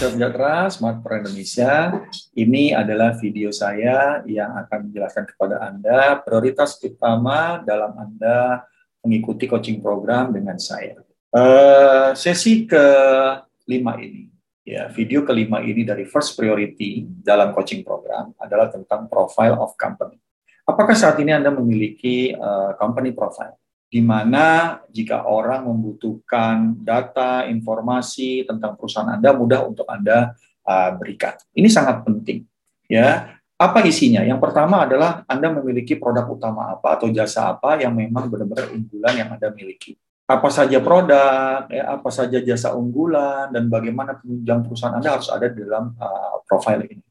Salam sejahtera, Smart Pro Indonesia. Ini adalah video saya yang akan menjelaskan kepada Anda prioritas utama dalam Anda mengikuti coaching program dengan saya. Uh, sesi kelima ini, ya video kelima ini dari first priority dalam coaching program adalah tentang profile of company. Apakah saat ini Anda memiliki uh, company profile? Di mana jika orang membutuhkan data, informasi tentang perusahaan Anda mudah untuk Anda uh, berikan. Ini sangat penting. Ya, apa isinya? Yang pertama adalah Anda memiliki produk utama apa atau jasa apa yang memang benar-benar unggulan yang Anda miliki. Apa saja produk, ya, apa saja jasa unggulan, dan bagaimana penunjang perusahaan Anda harus ada dalam uh, profile ini.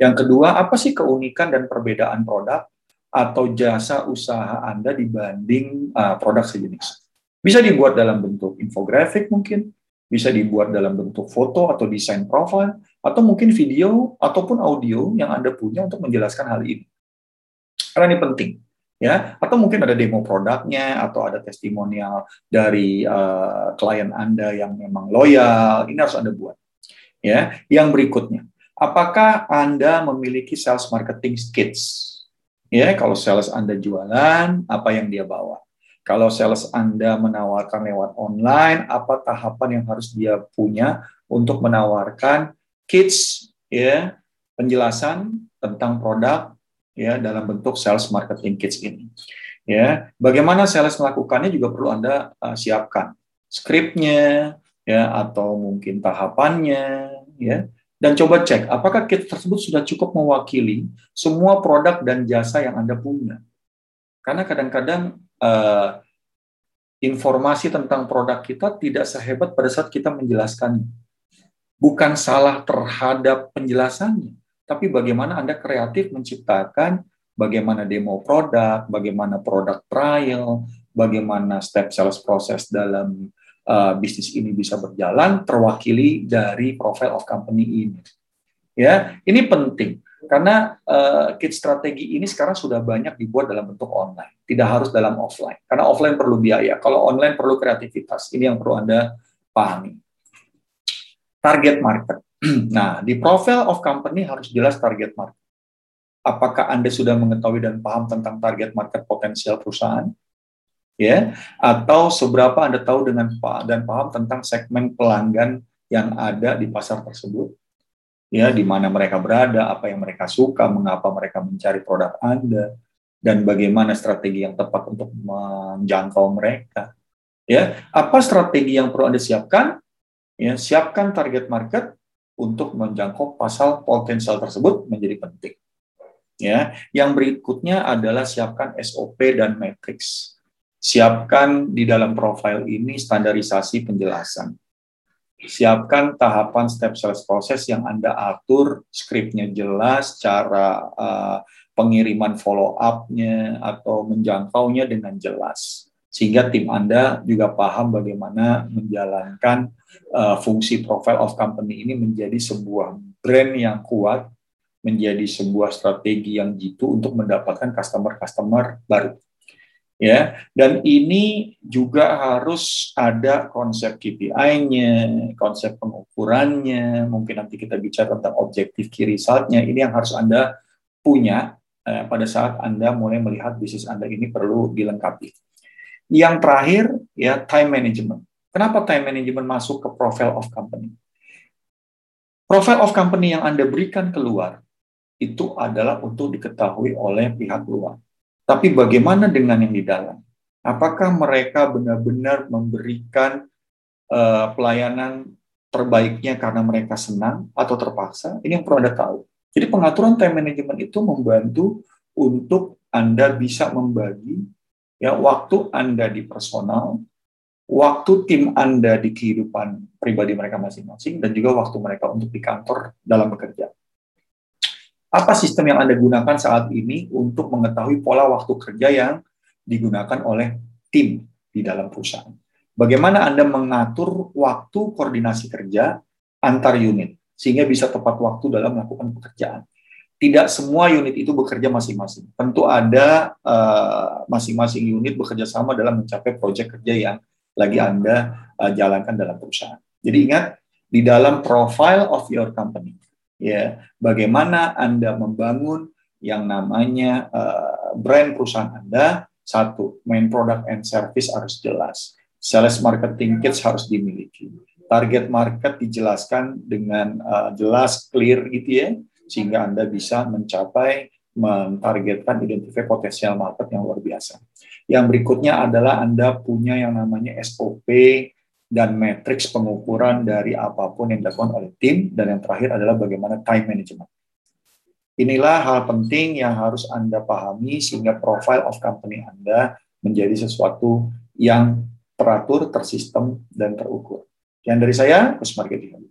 Yang kedua, apa sih keunikan dan perbedaan produk atau jasa usaha Anda dibanding uh, produk sejenis. Bisa dibuat dalam bentuk infografik mungkin, bisa dibuat dalam bentuk foto atau desain profile, atau mungkin video ataupun audio yang Anda punya untuk menjelaskan hal ini. Karena ini penting, ya. Atau mungkin ada demo produknya atau ada testimonial dari uh, klien Anda yang memang loyal. Ini harus Anda buat. Ya, yang berikutnya, apakah Anda memiliki sales marketing skills? Ya, kalau sales Anda jualan, apa yang dia bawa? Kalau sales Anda menawarkan lewat online, apa tahapan yang harus dia punya untuk menawarkan kits ya, penjelasan tentang produk ya dalam bentuk sales marketing kits ini. Ya, bagaimana sales melakukannya juga perlu Anda uh, siapkan skripnya ya atau mungkin tahapannya ya dan coba cek apakah kit tersebut sudah cukup mewakili semua produk dan jasa yang Anda punya. Karena kadang-kadang uh, informasi tentang produk kita tidak sehebat pada saat kita menjelaskannya. Bukan salah terhadap penjelasannya, tapi bagaimana Anda kreatif menciptakan bagaimana demo produk, bagaimana produk trial, bagaimana step sales process dalam uh, bisnis ini bisa berjalan terwakili dari profile of company ini. Ya, ini penting karena uh, kit strategi ini sekarang sudah banyak dibuat dalam bentuk online, tidak harus dalam offline. Karena offline perlu biaya, kalau online perlu kreativitas. Ini yang perlu Anda pahami. Target market. Nah, di profile of company harus jelas target market. Apakah Anda sudah mengetahui dan paham tentang target market potensial perusahaan? Ya atau seberapa Anda tahu dengan dan paham tentang segmen pelanggan yang ada di pasar tersebut ya di mana mereka berada, apa yang mereka suka, mengapa mereka mencari produk Anda dan bagaimana strategi yang tepat untuk menjangkau mereka. Ya, apa strategi yang perlu Anda siapkan? Ya, siapkan target market untuk menjangkau pasal potensial tersebut menjadi penting. Ya, yang berikutnya adalah siapkan SOP dan matrix Siapkan di dalam profil ini standarisasi penjelasan. Siapkan tahapan step sales proses yang Anda atur, skripnya jelas, cara uh, pengiriman follow up-nya atau menjangkaunya dengan jelas. Sehingga tim Anda juga paham bagaimana menjalankan uh, fungsi profile of company ini menjadi sebuah brand yang kuat, menjadi sebuah strategi yang jitu untuk mendapatkan customer-customer baru ya dan ini juga harus ada konsep KPI-nya, konsep pengukurannya, mungkin nanti kita bicara tentang objektif key result-nya, ini yang harus Anda punya eh, pada saat Anda mulai melihat bisnis Anda ini perlu dilengkapi. Yang terakhir ya time management. Kenapa time management masuk ke profile of company? Profile of company yang Anda berikan keluar itu adalah untuk diketahui oleh pihak luar tapi bagaimana dengan yang di dalam? Apakah mereka benar-benar memberikan uh, pelayanan terbaiknya karena mereka senang atau terpaksa? Ini yang perlu Anda tahu. Jadi pengaturan time management itu membantu untuk Anda bisa membagi ya waktu Anda di personal, waktu tim Anda di kehidupan pribadi mereka masing-masing, dan juga waktu mereka untuk di kantor dalam bekerja. Apa sistem yang Anda gunakan saat ini untuk mengetahui pola waktu kerja yang digunakan oleh tim di dalam perusahaan? Bagaimana Anda mengatur waktu koordinasi kerja antar unit sehingga bisa tepat waktu dalam melakukan pekerjaan? Tidak semua unit itu bekerja masing-masing. Tentu ada uh, masing-masing unit bekerja sama dalam mencapai proyek kerja yang lagi Anda uh, jalankan dalam perusahaan. Jadi ingat, di dalam profile of your company. Ya, bagaimana Anda membangun yang namanya uh, brand perusahaan Anda? Satu, main product and service harus jelas. Sales marketing kits harus dimiliki. Target market dijelaskan dengan uh, jelas, clear gitu ya, sehingga Anda bisa mencapai mentargetkan identifikasi potensial market yang luar biasa. Yang berikutnya adalah Anda punya yang namanya SOP dan matriks pengukuran dari apa pun yang dilakukan oleh tim dan yang terakhir adalah bagaimana time management. Inilah hal penting yang harus Anda pahami sehingga profile of company Anda menjadi sesuatu yang teratur, tersistem, dan terukur. Yang dari saya, Gus Marketing.